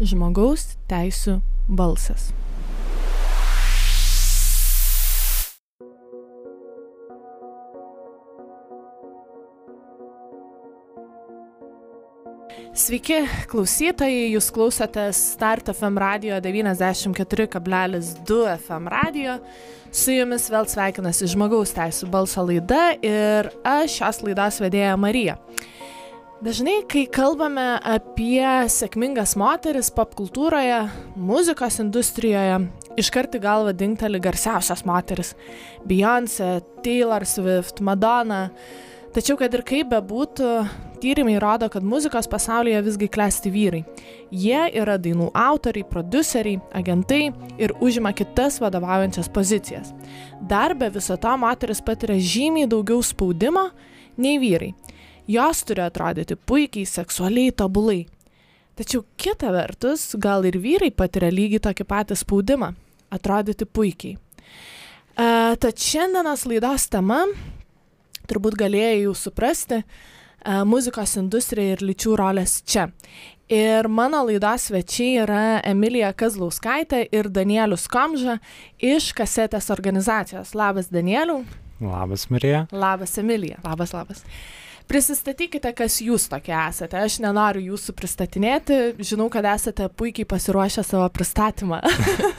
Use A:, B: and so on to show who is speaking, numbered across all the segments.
A: žmogaus teisų balsas. Sveiki, klausytojai, jūs klausotės Start FM radio 94,2 FM radio. Su jumis vėl sveikinasi žmogaus teisų balso laida ir aš šios laidos vedėja Marija. Dažnai, kai kalbame apie sėkmingas moteris popkultūroje, muzikos industrijoje, iškart į galvą dingteli garsiausias moteris - Beyoncé, Taylor Swift, Madonna. Tačiau, kad ir kaip bebūtų, tyrimai rodo, kad muzikos pasaulyje visgi klesti vyrai. Jie yra dainų autoriai, produceriai, agentai ir užima kitas vadovaujančias pozicijas. Dar be viso to moteris patiria žymiai daugiau spaudimo nei vyrai. Jos turi atrodyti puikiai, seksualiai, tobulai. Tačiau kita vertus, gal ir vyrai patiria lygiai tokį patį spaudimą - atrodyti puikiai. Uh, tad šiandienos laidos tema turbūt galėjai jau suprasti, muzikos industrija ir lyčių rolės čia. Ir mano laidos svečiai yra Emilija Kazlauskaitė ir Danielius Komža iš kasetės organizacijos. Labas, Danieliu.
B: Labas, Marija.
A: Labas, Emilija. Labas, labas. Prisistatykite, kas jūs tokie esate. Aš nenoriu jūsų pristatinėti, žinau, kad esate puikiai pasiruošę savo pristatymą.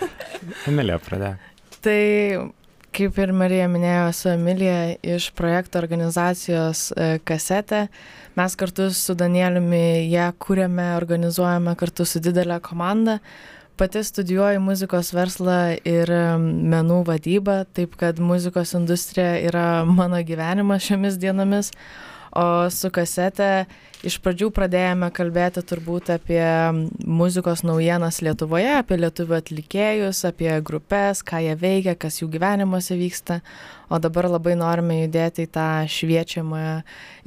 B: Emilija pradėjo.
C: Tai kaip ir Marija minėjo, esu Emilija iš projekto organizacijos Kasetė. Mes kartu su Danieliumi ją kūrėme, organizuojame kartu su didelė komanda. Pati studijuoju muzikos verslą ir menų vadybą, taip kad muzikos industrija yra mano gyvenimas šiomis dienomis. O su kasete iš pradžių pradėjome kalbėti turbūt apie muzikos naujienas Lietuvoje, apie lietuvių atlikėjus, apie grupės, ką jie veikia, kas jų gyvenimuose vyksta. O dabar labai norime judėti į tą šviečiamąją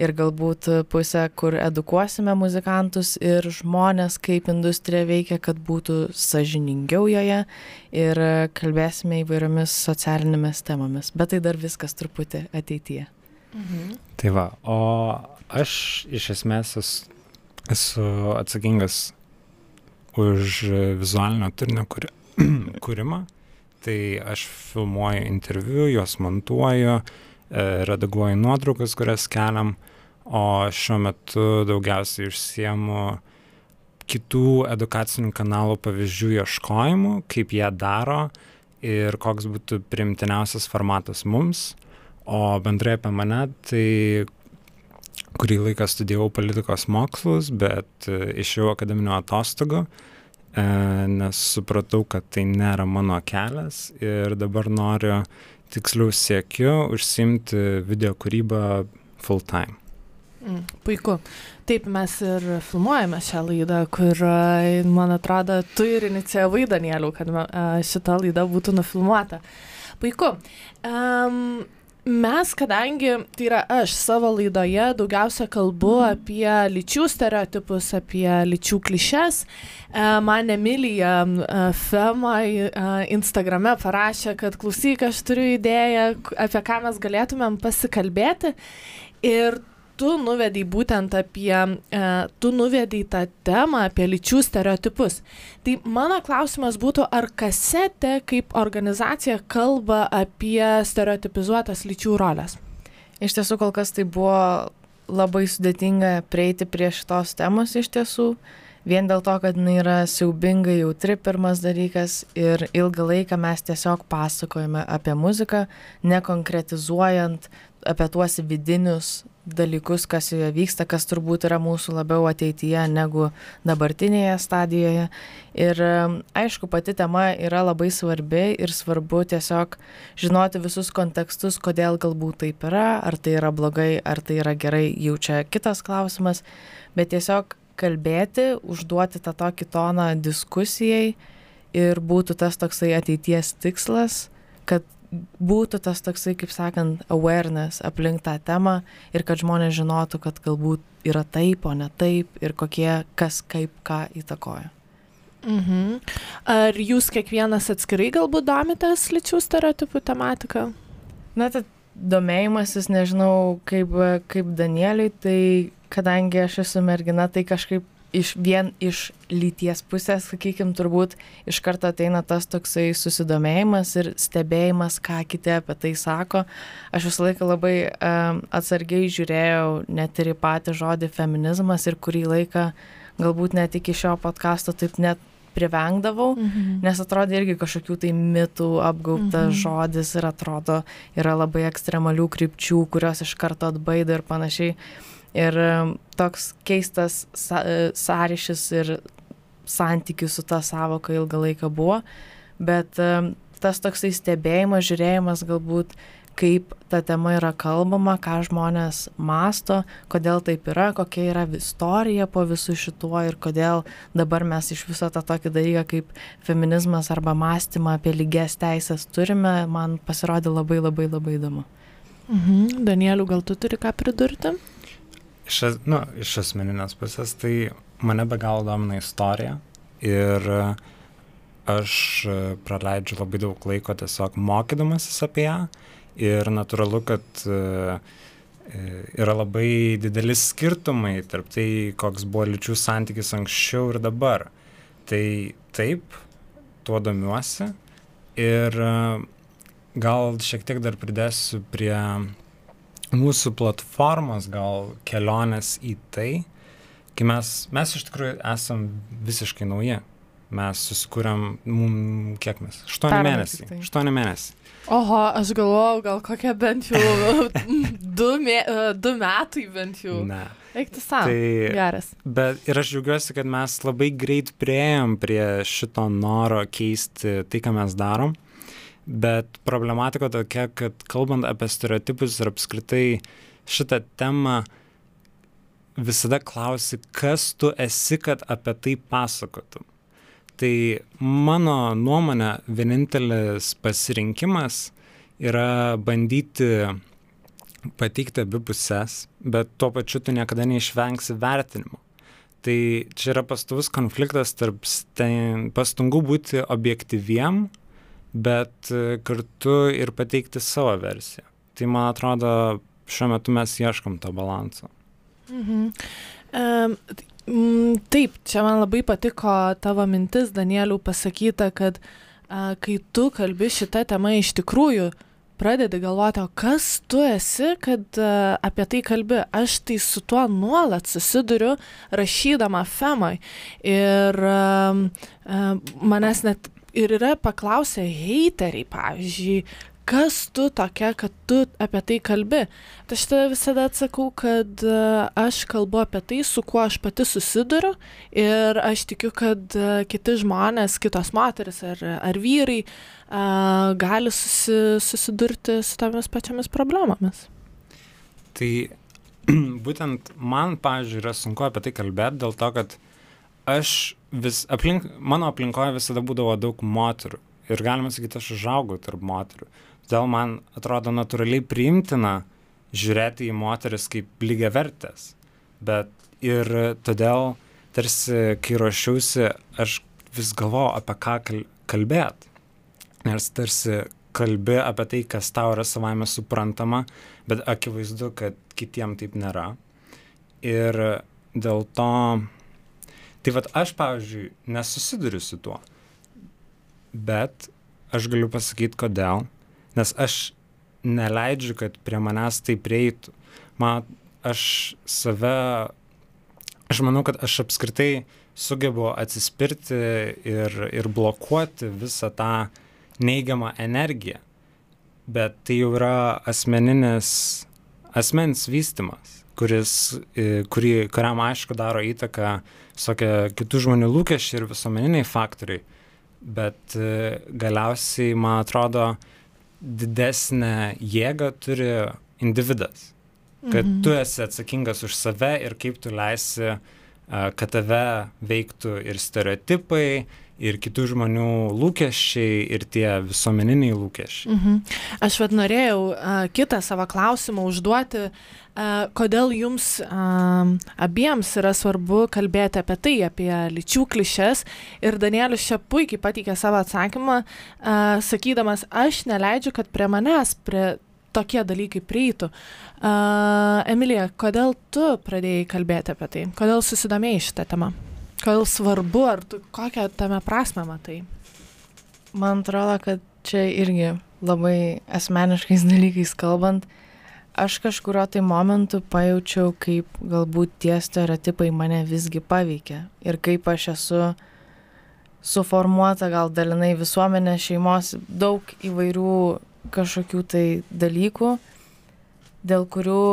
C: ir galbūt pusę, kur edukuosime muzikantus ir žmonės, kaip industrija veikia, kad būtų sažiningiau joje ir kalbėsime įvairiomis socialinėmis temomis. Bet tai dar viskas truputį ateityje.
B: Mhm. Tai va, o aš iš esmės esu, esu atsakingas už vizualinio turinio kuri, kūrimą. Tai aš filmuoju interviu, juos montuoju, redaguoju nuotraukas, kurias keliam, o šiuo metu daugiausiai užsiemu kitų edukacinių kanalų pavyzdžių ieškojimu, kaip jie daro ir koks būtų primtiniausias formatas mums o bendrai apie mane tai kurį laiką studijavau politikos mokslus, bet išėjau akademinių atostogų, nes supratau, kad tai nėra mano kelias ir dabar noriu, tiksliau siekiu, užsimti video kūrybą full time.
A: Mm, puiku. Taip mes ir filmuojame šią laidą, kur, man atrodo, tu ir inicijavai, Danieliu, kad šita laida būtų nufilmuota. Puiku. Um, mes kadangi tai yra aš savo laidoje daugiausia kalbu apie lyčių stereotipus apie lyčių klišes man emilija femoj instagrame parašė kad klausyk aš turiu idėją apie ką mes galėtumėm pasikalbėti. Ir tu nuvedei būtent apie, e, tu nuvedei tą temą apie lyčių stereotipus. Tai mano klausimas būtų, ar kasetė kaip organizacija kalba apie stereotipizuotas lyčių rolės?
C: Iš tiesų, kol kas tai buvo labai sudėtinga prieiti prie šitos temos iš tiesų. Vien dėl to, kad jinai yra siaubingai jautri pirmas dalykas ir ilgą laiką mes tiesiog pasakojame apie muziką, nekonkretizuojant apie tuos vidinius dalykus, kas joje vyksta, kas turbūt yra mūsų labiau ateityje negu dabartinėje stadijoje. Ir aišku, pati tema yra labai svarbi ir svarbu tiesiog žinoti visus kontekstus, kodėl galbūt taip yra, ar tai yra blogai, ar tai yra gerai, jau čia kitas klausimas, bet tiesiog kalbėti, užduoti tą tokį toną diskusijai ir būtų tas toksai ateities tikslas, kad būtų tas toksai, kaip sakant, awareness aplink tą temą ir kad žmonės žinotų, kad galbūt yra taip, o ne taip ir kokie, kas kaip ką įtakoja.
A: Mhm. Ar jūs kiekvienas atskirai galbūt domitės lyčių stereotipų tematiką?
C: Na, tai domėjimasis, nežinau, kaip, kaip Danieliui, tai kadangi aš esu mergina, tai kažkaip iš vien iš lyties pusės, sakykim, turbūt iš karto ateina tas toksai susidomėjimas ir stebėjimas, ką kiti apie tai sako. Aš visą laiką labai um, atsargiai žiūrėjau net ir į patį žodį feminizmas ir kurį laiką galbūt net iki šio podkasto taip net privengdavau, mhm. nes atrodo irgi kažkokių tai mitų apgaubtas mhm. žodis ir atrodo yra labai ekstremalių krypčių, kurios iš karto atbaido ir panašiai. Ir toks keistas sąryšis ir santykis su ta savoka ilgą laiką buvo, bet tas toksai stebėjimas, žiūrėjimas galbūt kaip ta tema yra kalbama, ką žmonės masto, kodėl taip yra, kokia yra istorija po visų šituo ir kodėl dabar mes iš viso tą tokį dalyką kaip feminizmas arba mąstymą apie lygias teisės turime, man pasirodė labai labai labai įdomu.
A: Mhm. Danieliu, gal tu turi ką pridurti?
B: Iš, nu, iš asmeninės pusės, tai mane be galo domina istorija ir aš praleidžiu labai daug laiko tiesiog mokydamasis apie ją ir natūralu, kad e, e, yra labai didelis skirtumai tarp tai, koks buvo lyčių santykis anksčiau ir dabar. Tai taip, tuo domiuosi ir e, gal šiek tiek dar pridėsiu prie mūsų platformos, gal kelionės į tai, kai mes, mes iš tikrųjų esam visiškai nauji. Mes susikūrėm, mum, kiek mes? Aštuoni mėnesiai. Aštuoni mėnesiai.
A: Oho, aš galvojau, gal kokie bent jau du, mė, du metai bent jau.
B: Ne.
A: Eikti savo. Tai geras.
B: Bet ir aš džiaugiuosi, kad mes labai greit prieėjom prie šito noro keisti tai, ką mes darom. Bet problematika tokia, kad kalbant apie stereotipus ir apskritai šitą temą, visada klausi, kas tu esi, kad apie tai pasakotum. Tai mano nuomonė, vienintelis pasirinkimas yra bandyti pateikti abi pusės, bet tuo pačiu tu niekada neišvengsi vertinimo. Tai čia yra pastovus konfliktas tarp pastangų būti objektyviem, bet kartu ir pateikti savo versiją. Tai man atrodo, šiuo metu mes ieškom to balanso.
A: Mhm. Um, taip, čia man labai patiko tavo mintis, Danieliau, pasakyta, kad a, kai tu kalbi šitą temą iš tikrųjų, pradedi galvoti, o kas tu esi, kad a, apie tai kalbi. Aš tai su tuo nuolat susiduriu, rašydama femai. Ir a, a, manęs net ir yra paklausę heiteriai, pavyzdžiui, kas tu tokia, kad tu apie tai kalbi. Tai aš tada visada atsakau, kad e, aš kalbu apie tai, su kuo aš pati susiduriu ir aš tikiu, kad e, kiti žmonės, kitos moteris ar, ar vyrai uh, gali susi, susidurti su tomis pačiamis problemomis.
B: Tai būtent man, pavyzdžiui, yra sunku apie tai kalbėti dėl to, kad aš vis, aplink, mano aplinkoje visada būdavo daug moterų. Ir galima sakyti, aš užaugau tarp moterų. Todėl man atrodo natūraliai priimtina žiūrėti į moteris kaip lygiai vertės. Bet ir todėl, tarsi, kai ruošiausi, aš vis galvojau, apie ką kalbėt. Nes tarsi kalbi apie tai, kas tau yra savaime suprantama, bet akivaizdu, kad kitiem taip nėra. Ir dėl to, tai vad aš, pavyzdžiui, nesusiduriu su tuo. Bet aš galiu pasakyti, kodėl nes aš neleidžiu, kad prie manęs tai prieitų. Man, aš save, aš manau, kad aš apskritai sugebu atsispirti ir, ir blokuoti visą tą neigiamą energiją. Bet tai jau yra asmeninis, asmens vystimas, kuris, kurį, kuriam aišku daro įtaką visokie kitų žmonių lūkesčiai ir visuomeniniai faktoriai. Bet galiausiai, man atrodo, didesnę jėgą turi individas. Kad mhm. tu esi atsakingas už save ir kaip tu leisi, kad tave veiktų ir stereotipai, ir kitų žmonių lūkesčiai, ir tie visuomeniniai lūkesčiai.
A: Mhm. Aš vad norėjau uh, kitą savo klausimą užduoti, uh, kodėl jums uh, abiems yra svarbu kalbėti apie tai, apie lyčių klišes. Ir Danielius čia puikiai pateikė savo atsakymą, uh, sakydamas, aš neleidžiu, kad prie manęs, prie tokie dalykai prieitų. Uh, Emilija, kodėl tu pradėjai kalbėti apie tai? Kodėl susidomėjai šitą temą? Kodėl svarbu, ar tu kokią tame prasme matai?
C: Man atrodo, kad čia irgi labai asmeniškais dalykais kalbant, aš kažkurio tai momentu pajaučiau, kaip galbūt tie stereotipai mane visgi paveikia ir kaip aš esu suformuota gal dalinai visuomenės šeimos daug įvairių kažkokių tai dalykų, dėl kurių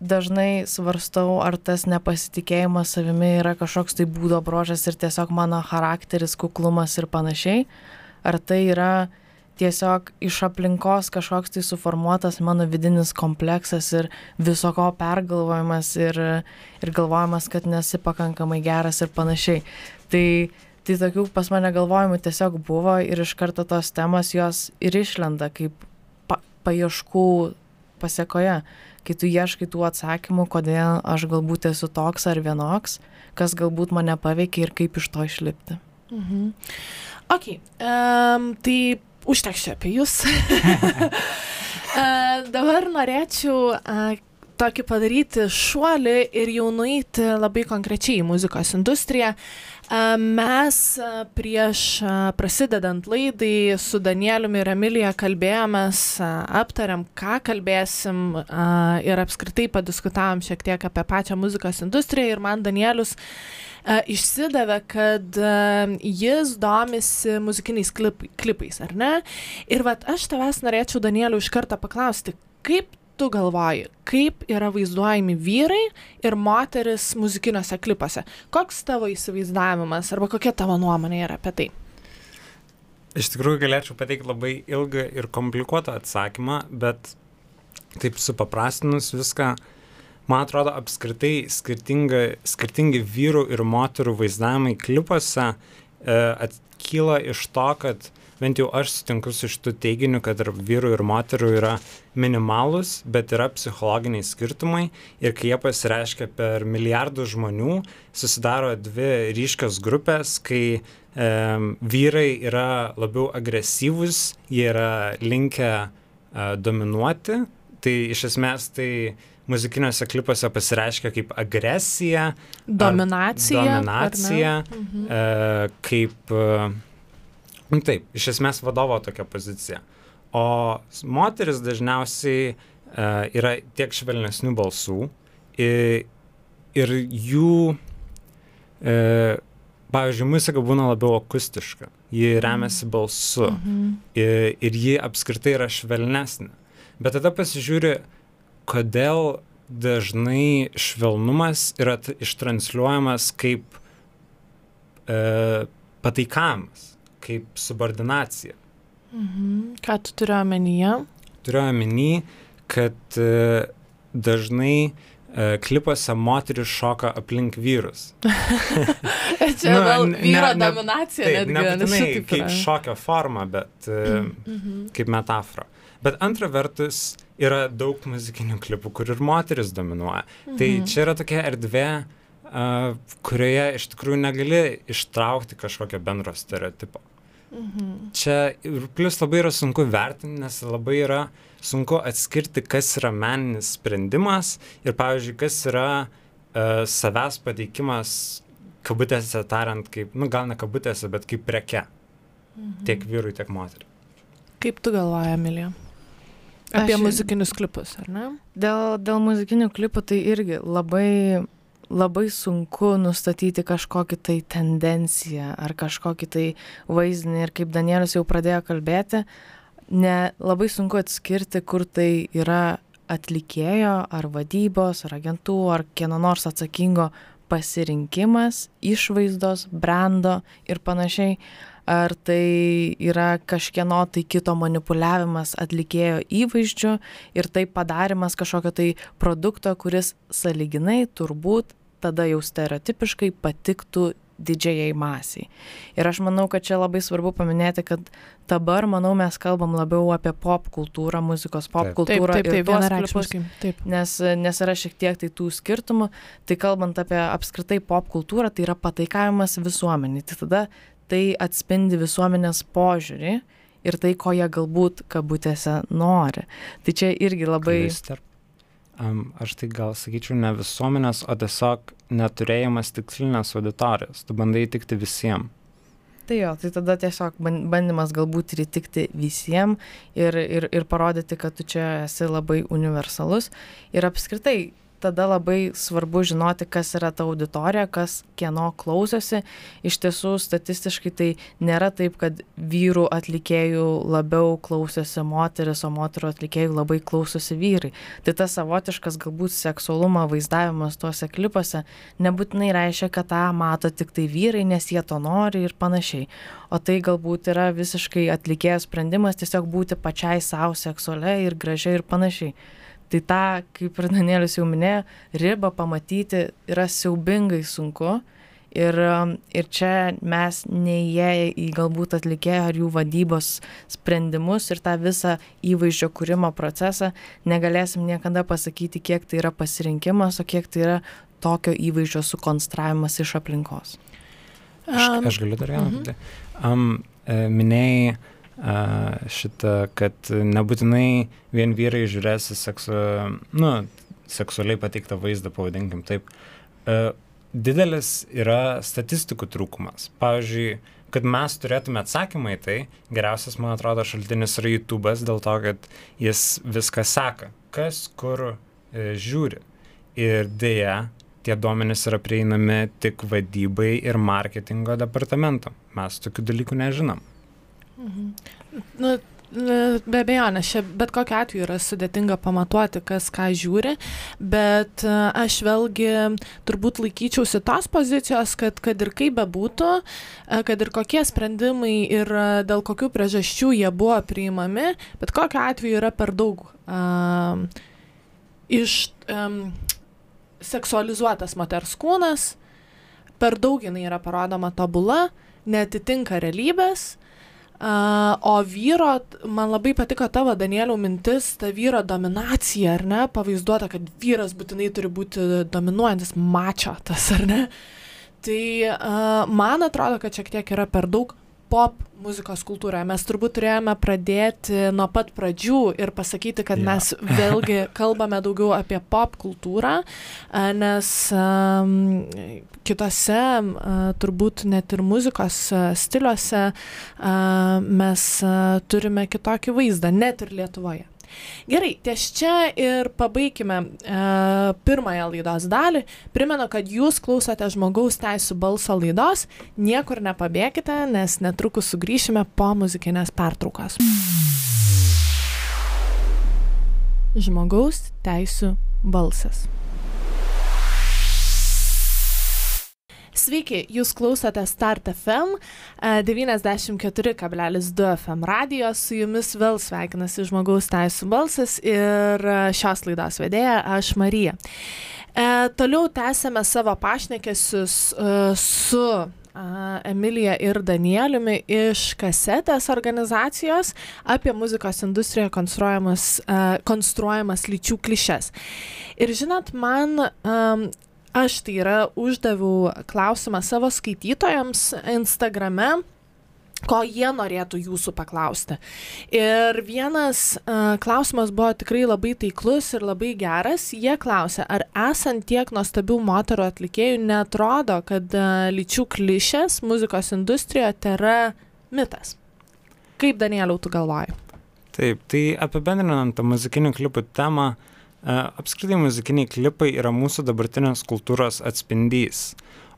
C: dažnai svarstau, ar tas nepasitikėjimas savimi yra kažkoks tai būdo brožas ir tiesiog mano charakteris, kuklumas ir panašiai, ar tai yra tiesiog iš aplinkos kažkoks tai suformuotas mano vidinis kompleksas ir visoko pergalvojimas ir, ir galvojimas, kad nesi pakankamai geras ir panašiai. Tai tai tokių pas mane galvojimų tiesiog buvo ir iš karto tos temos jos ir išlenda kaip pa paieškų pasiekoje, kai tu ieškai tų atsakymų, kodėl aš galbūt esu toks ar vienoks, kas galbūt mane paveikia ir kaip iš to išlipti.
A: Mhm. Ok, um, tai užteks čia apie jūs. uh, dabar norėčiau uh, tokį padaryti šuolį ir jau nueiti labai konkrečiai į muzikos industriją. Mes prieš prasidedant laidai su Danieliumi ir Emilija kalbėjomės, aptariam, ką kalbėsim ir apskritai padiskutavom šiek tiek apie pačią muzikos industriją ir man Danielius išsidavė, kad jis domisi muzikiniais klip, klipais, ar ne? Ir vat aš tavęs norėčiau, Danieliu, iš karto paklausti, kaip tu galvoji, kaip yra vaizduojami vyrai ir moteris muzikiniuose klipuose? Koks tavo įsivaizdavimas arba kokia tavo nuomonė yra apie tai?
B: Iš tikrųjų galėčiau pateikti labai ilgą ir komplikuotą atsakymą, bet taip supaprastinus viską, man atrodo, apskritai skirtingi vyrų ir moterų vaizdavimai klipuose e, atkyla iš to, kad bent jau aš sutinku su šitu teiginiu, kad tarp vyrų ir moterų yra minimalus, bet yra psichologiniai skirtumai. Ir kai jie pasireiškia per milijardus žmonių, susidaro dvi ryškios grupės, kai e, vyrai yra labiau agresyvūs, jie yra linkę e, dominuoti, tai iš esmės tai muzikiniuose klipuose pasireiškia kaip agresija,
A: dominacija,
B: dominacija mhm. e, kaip e, taip, iš esmės vadovo tokia pozicija. O moteris dažniausiai uh, yra tiek švelnesnių balsų ir, ir jų, uh, pavyzdžiui, muzika būna labiau akustiška, ji remiasi mhm. balsu mhm. ir, ir ji apskritai yra švelnesnė. Bet tada pasižiūri, kodėl dažnai švelnumas yra ištransliuojamas kaip e, pataikavimas kaip subordinacija.
A: Mhm. Ką tu turiu omenyje?
B: Turiu omeny, kad e, dažnai e, klipuose moteris šoka aplink vyrus.
A: Čia nu, gal vyro ne, dominacija
B: taip,
A: netgi.
B: Nebūtinai kaip yra. šokio forma, bet e, mhm. kaip metafora. Bet antra vertus, yra daug muzikinių klipų, kur ir moteris dominuoja. Tai mhm. Tai čia yra tokia erdvė, uh, kurioje iš tikrųjų negali ištraukti kažkokio bendro stereotipo. Mhm. Čia ir plus labai yra sunku vertinti, nes labai yra sunku atskirti, kas yra meninis sprendimas ir, pavyzdžiui, kas yra uh, savęs pateikimas, kabutėse tariant, kaip, nu gal ne kabutėse, bet kaip preke. Mhm. Tiek vyrui, tiek moteriai.
A: Kaip tu galvoji, Emilija? Apie Aš... muzikinius klipus, ar ne?
C: Dėl, dėl muzikinių klipų tai irgi labai labai sunku nustatyti kažkokį tai tendenciją ar kažkokį tai vaizdinį. Ir kaip Danielius jau pradėjo kalbėti, ne labai sunku atskirti, kur tai yra atlikėjo ar vadybos ar agentų ar kieno nors atsakingo pasirinkimas, išvaizdos, brando ir panašiai, ar tai yra kažkieno tai kito manipuliavimas atlikėjo įvaizdžiu ir tai padarimas kažkokio tai produkto, kuris saliginai turbūt tada jau stereotipiškai patiktų didžiajai masiai. Ir aš manau, kad čia labai svarbu paminėti, kad dabar, manau, mes kalbam labiau apie pop kultūrą, muzikos pop kultūrą.
A: Taip, taip, taip, vienareikšmiškai. Taip.
C: Nes, nes yra šiek tiek tai tų skirtumų. Tai kalbant apie apskritai pop kultūrą, tai yra pataikavimas visuomeniai. Tai tada tai atspindi visuomenės požiūrį ir tai, ko jie galbūt kabutėse nori. Tai čia irgi labai...
B: Klister. Aš tai gal sakyčiau ne visuomenės, o tiesiog neturėjimas tikslinės auditorijos. Tu bandai įtikti visiems.
C: Tai jo, tai tada tiesiog bandymas galbūt ir įtikti visiems ir, ir, ir parodyti, kad tu čia esi labai universalus. Ir apskritai, tada labai svarbu žinoti, kas yra ta auditorija, kas kieno klausosi. Iš tiesų, statistiškai tai nėra taip, kad vyrų atlikėjų labiau klausosi moteris, o moterų atlikėjų labai klausosi vyrai. Tai tas savotiškas galbūt seksualumo vaizdavimas tuose klipuose nebūtinai reiškia, kad tą mato tik tai vyrai, nes jie to nori ir panašiai. O tai galbūt yra visiškai atlikėjo sprendimas tiesiog būti pačiai savo seksualia ir gražia ir panašiai tai tą kaip ir danielius jau minėjo ribą pamatyti yra siaubingai sunku. Ir ir čia mes neįėję į galbūt atlikėjo ar jų vadybos sprendimus ir tą visą įvaizdžio kūrimo procesą negalėsim niekada pasakyti kiek tai yra pasirinkimas o kiek tai yra tokio įvaizdžio sukonstravimas iš aplinkos.
B: Aš, aš galiu dar vieną mhm. um, minėjai šitą, kad nebūtinai vien vyrai žiūrės į seksu, nu, seksualiai pateiktą vaizdą, pavadinkim taip. Didelis yra statistikų trūkumas. Pavyzdžiui, kad mes turėtume atsakymą į tai, geriausias, man atrodo, šaltinis yra YouTube'as dėl to, kad jis viską seka, kas kur e, žiūri. Ir dėja, tie duomenys yra prieinami tik vadybai ir marketingo departamentam. Mes tokių dalykų nežinom.
A: Mhm. Nu, Be abejonės, čia bet kokiu atveju yra sudėtinga pamatuoti, kas ką žiūri, bet e, aš vėlgi turbūt laikyčiausi tos pozicijos, kad, kad ir kaip bebūtų, e, kad ir kokie sprendimai ir e, dėl kokių priežasčių jie buvo priimami, bet kokiu atveju yra per daug um, iš um, seksualizuotas moters kūnas, per daug jinai yra parodoma tobula, netitinka realybės Uh, o vyro, man labai patiko tavo Danielių mintis, ta vyro dominacija, ar ne, pavaizduota, kad vyras būtinai turi būti dominuojantis mačio tas, ar ne. Tai uh, man atrodo, kad šiek tiek yra per daug pop muzikos kultūroje. Mes turbūt turėjome pradėti nuo pat pradžių ir pasakyti, kad ja. mes vėlgi kalbame daugiau apie pop kultūrą, nes um, kitose, uh, turbūt net ir muzikos stiliuose uh, mes uh, turime kitokį vaizdą, net ir Lietuvoje. Gerai, ties čia ir pabaikime e, pirmąją laidos dalį. Primenu, kad jūs klausote žmogaus teisų balso laidos. Niekur nepabėkite, nes netrukus sugrįšime po muzikinės pertraukos. Žmogaus teisų balsas. Sveiki, jūs klausote Start FM 94,2 FM radio, su jumis vėl sveikinasi žmogaus teisų balsas ir e, šios laidos vedėja aš Marija. E, toliau tęsėme savo pašnekesius e, su Emilija ir Danieliumi iš kasetės organizacijos apie muzikos industrijoje konstruojamas, konstruojamas lyčių klišes. Ir žinot, man aš tai yra uždaviau klausimą savo skaitytojams Instagrame ko jie norėtų jūsų paklausti. Ir vienas uh, klausimas buvo tikrai labai taiklus ir labai geras. Jie klausė, ar esant tiek nuostabių moterų atlikėjų netrodo, kad uh, lyčių klišės muzikos industrijoje tai yra mitas. Kaip Danieliau tu galvoji?
B: Taip, tai apibendrinant tą muzikinių klipų temą, uh, apskritai muzikiniai klipai yra mūsų dabartinės kultūros atspindys.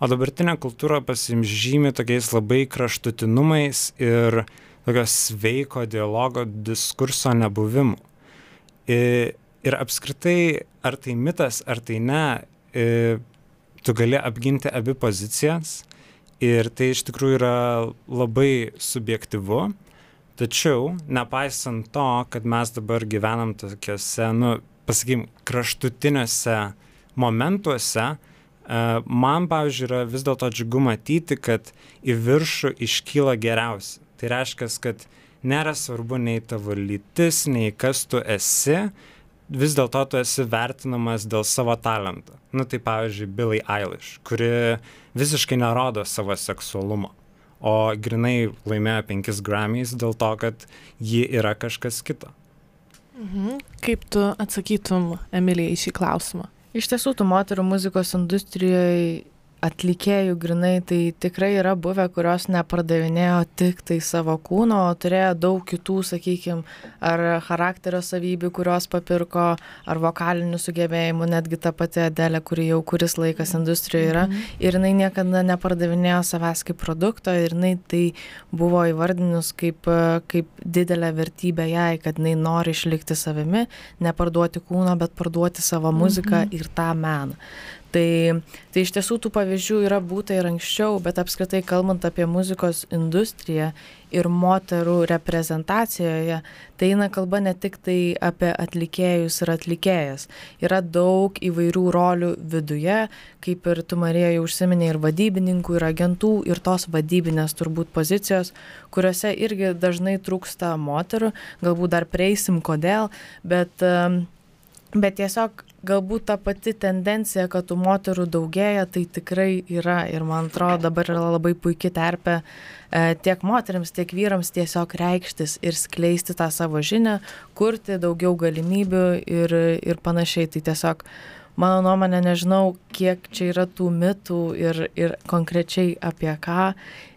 B: O dabartinė kultūra pasimžymi tokiais labai kraštutinumais ir tokio sveiko dialogo diskurso nebuvimu. Ir, ir apskritai, ar tai mitas, ar tai ne, tu gali apginti abi pozicijas ir tai iš tikrųjų yra labai subjektivu. Tačiau, nepaisant to, kad mes dabar gyvenam tokiuose, nu, pasakykim, kraštutiniuose momentuose, e, man, pavyzdžiui, yra vis dėlto džiugu matyti, kad į viršų iškyla geriausi. Tai reiškia, kad nėra svarbu nei tavo lytis, nei kas tu esi, vis dėlto tu esi vertinamas dėl savo talento. Nu tai pavyzdžiui, Billie Eilish, kuri visiškai nerodo savo seksualumo. o grinai laimėjo penkis Grammys dėl to, kad ji yra kažkas kito.
A: Mhm. Kaip tu atsakytum, Emilija, į šį klausimą?
C: Iš tiesų, tų moterų muzikos industrijoje atlikėjų grinai tai tikrai yra buvę, kurios nepardavinėjo tik tai savo kūno, o turėjo daug kitų, sakykime, ar charakterio savybių, kurios papirko, ar vokalinių sugebėjimų, netgi ta pati Adelė, kuri jau kuris laikas industrijoje yra. Mhm. Ir jinai niekada nepardavinėjo savęs kaip produkto ir jinai tai buvo įvardinus kaip, kaip didelę vertybę jai, kad jinai nori išlikti savimi, neparduoti kūno, bet parduoti savo muziką mhm. ir tą meną tai tai iš tiesų tų pavyzdžių yra būta ir anksčiau bet apskritai kalbant apie muzikos industriją ir moterų reprezentacijoje tai eina kalba ne tik tai apie atlikėjus ir atlikėjas. Yra daug įvairių rolių viduje kaip ir tu marija jau užsiminei ir vadybininkų ir agentų ir tos vadybinės turbūt pozicijos kuriose irgi dažnai trūksta moterų. Galbūt dar prieisim kodėl bet bet tiesiog galbūt ta pati tendencija, kad tų moterų daugėja, tai tikrai yra ir man atrodo dabar yra labai puikia terpė e, tiek moteriams, tiek vyrams tiesiog reikštis ir skleisti tą savo žinią, kurti daugiau galimybių ir, ir panašiai. Tai tiesiog mano nuomonė nežinau, kiek čia yra tų mitų ir, ir konkrečiai apie ką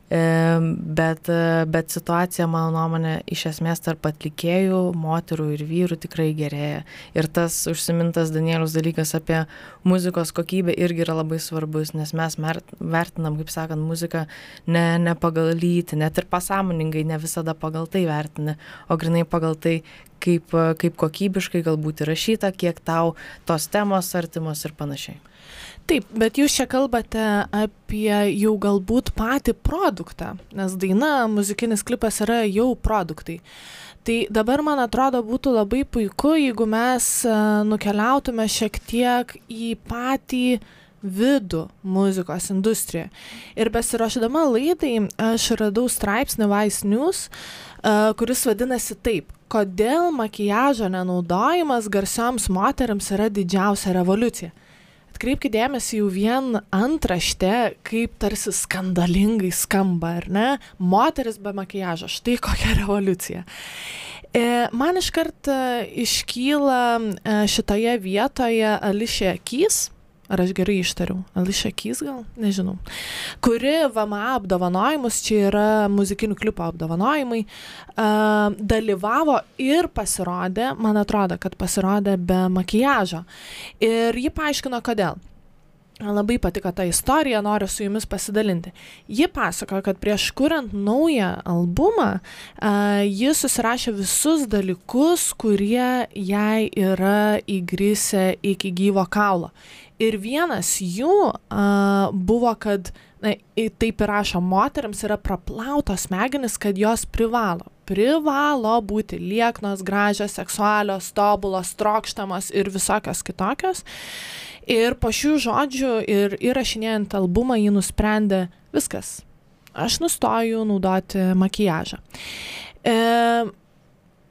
C: bet, bet situacija, mano nuomonė, iš esmės tarp atlikėjų, moterų ir vyrų tikrai gerėja. Ir tas užsimintas Danielius dalykas apie muzikos kokybę irgi yra labai svarbus, nes mes vertinam, kaip sakant, muziką ne, ne pagal lytį, net ir pasąmoningai ne visada pagal tai vertini, o grinai pagal tai, kaip, kaip kokybiškai galbūt įrašyta, kiek tau tos temos artimos ir panašiai.
A: Taip, bet jūs čia kalbate apie jau galbūt patį produktą, nes daina, muzikinis klipas yra jau produktai. Tai dabar man atrodo būtų labai puiku, jeigu mes e, nukeliautume šiek tiek į patį vidų muzikos industriją. Ir besiruošdama laidai aš radau straipsnį Vice News, e, kuris vadinasi taip, kodėl makiažo nenaudojimas garsioms moteriams yra didžiausia revoliucija atkreipkit dėmesį jau vien antraštę, kaip tarsi skandalingai skamba, ar ne? Moteris be makiažo, štai kokia revoliucija. E, man iškart e, iškyla e, šitoje vietoje Ališė Kys, ar aš gerai ištariau, Alicia Keys gal, nežinau, kuri VMA apdovanojimus, čia yra muzikinių klipų apdovanojimai, uh, dalyvavo ir pasirodė, man atrodo, kad pasirodė be makiažo. Ir ji paaiškino, kodėl. Labai patiko ta istorija, noriu su jumis pasidalinti. Ji pasakojo, kad prieš kuriant naują albumą, uh, ji susirašė visus dalykus, kurie jai yra įgrisę iki gyvo kaulo. Ir vienas jų uh, buvo, kad, na, taip ir rašo, moteriams yra praplautos smegenis, kad jos privalo. Privalo būti lieknos, gražios, seksualios, tobulos, trokštamos ir visokios kitokios. Ir po šių žodžių ir įrašinėjant albumą ji nusprendė viskas. Aš nustoju naudoti makiažą. E,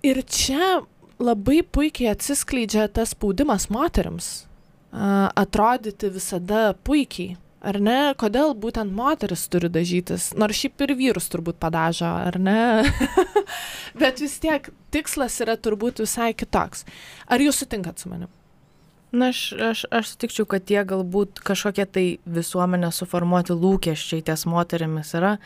A: ir čia labai puikiai atsiskleidžia tas spaudimas moteriams atrodyti visada puikiai. Ar ne? Kodėl būtent moteris turi dažytis? Nors šiaip ir vyrus turbūt padažo, ar ne? Bet vis tiek tikslas yra turbūt visai kitoks. Ar jūs sutinkat su manim?
C: Na, aš, aš, aš sutikčiau, kad tie galbūt kažkokie tai visuomenė suformuoti lūkesčiai ties moterimis yra.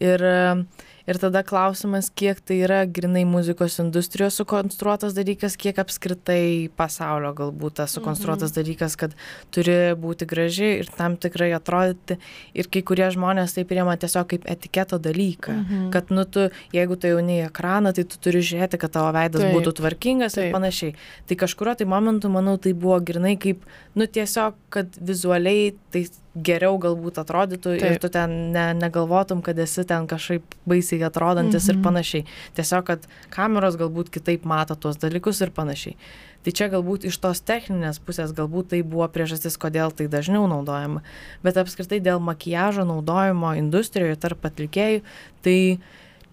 C: Ir uh, ir tada klausimas kiek tai yra grynai muzikos industrijos sukonstruotas dalykas kiek apskritai pasaulio galbūt tas sukonstruotas mhm. dalykas kad turi būti graži ir tam tikrai atrodyti ir kai kurie žmonės tai priima tiesiog kaip etiketo dalyką mhm. kad nu tu jeigu tu eini į ekraną tai tu turi žiūrėti kad tavo veidas taip, būtų tvarkingas taip. ir panašiai tai kažkuriuo tai momentu manau tai buvo grynai kaip nu tiesiog kad vizualiai tai geriau galbūt atrodytų Taip. ir tu ten ne, negalvotum, kad esi ten kažkaip baisiai atrodantis mhm. ir panašiai. Tiesiog, kad kameros galbūt kitaip mato tuos dalykus ir panašiai. Tai čia galbūt iš tos techninės pusės galbūt tai buvo priežastis, kodėl tai dažniau naudojama. Bet apskritai dėl makiažo naudojimo industrijoje tarp atlikėjų, tai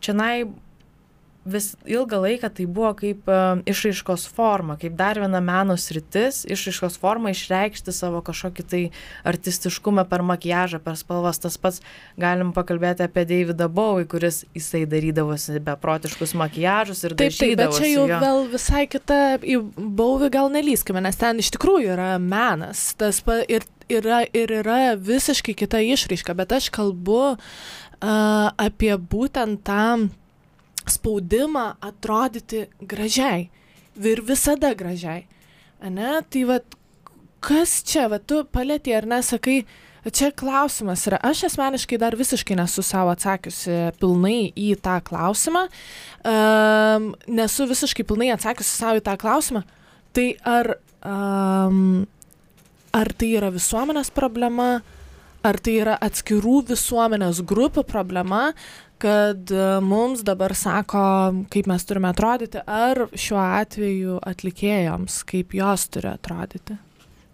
C: čia nai vis ilgą laiką tai buvo kaip uh, išraiškos forma, kaip dar viena meno sritis, išraiškos forma išreikšti savo kažkokį tai artistiškumą per makiažą, per spalvas. Tas pats galim pakalbėti apie Davidą Bowie, kuris jisai darydavosi beprotiškus makiažus ir
A: taip, taip, bet čia jau
C: jo.
A: vėl visai kita, į Bowie gal nelyskime, nes ten iš tikrųjų yra menas. Tas pa, ir yra, ir yra visiškai kita išraiška, bet aš kalbu uh, apie būtent tą spaudimą atrodyti gražiai ir visada gražiai. Ne? Tai vad, kas čia, va tu palėtė ar nesakai, čia klausimas yra, aš asmeniškai dar visiškai nesu savo atsakiusi pilnai į tą klausimą, um, nesu visiškai pilnai atsakiusi savo į tą klausimą, tai ar um, ar tai yra visuomenės problema, ar tai yra atskirų visuomenės grupių problema, kad e, mums dabar sako, kaip mes turime atrodyti, ar šiuo atveju atlikėjoms, kaip jos turi atrodyti.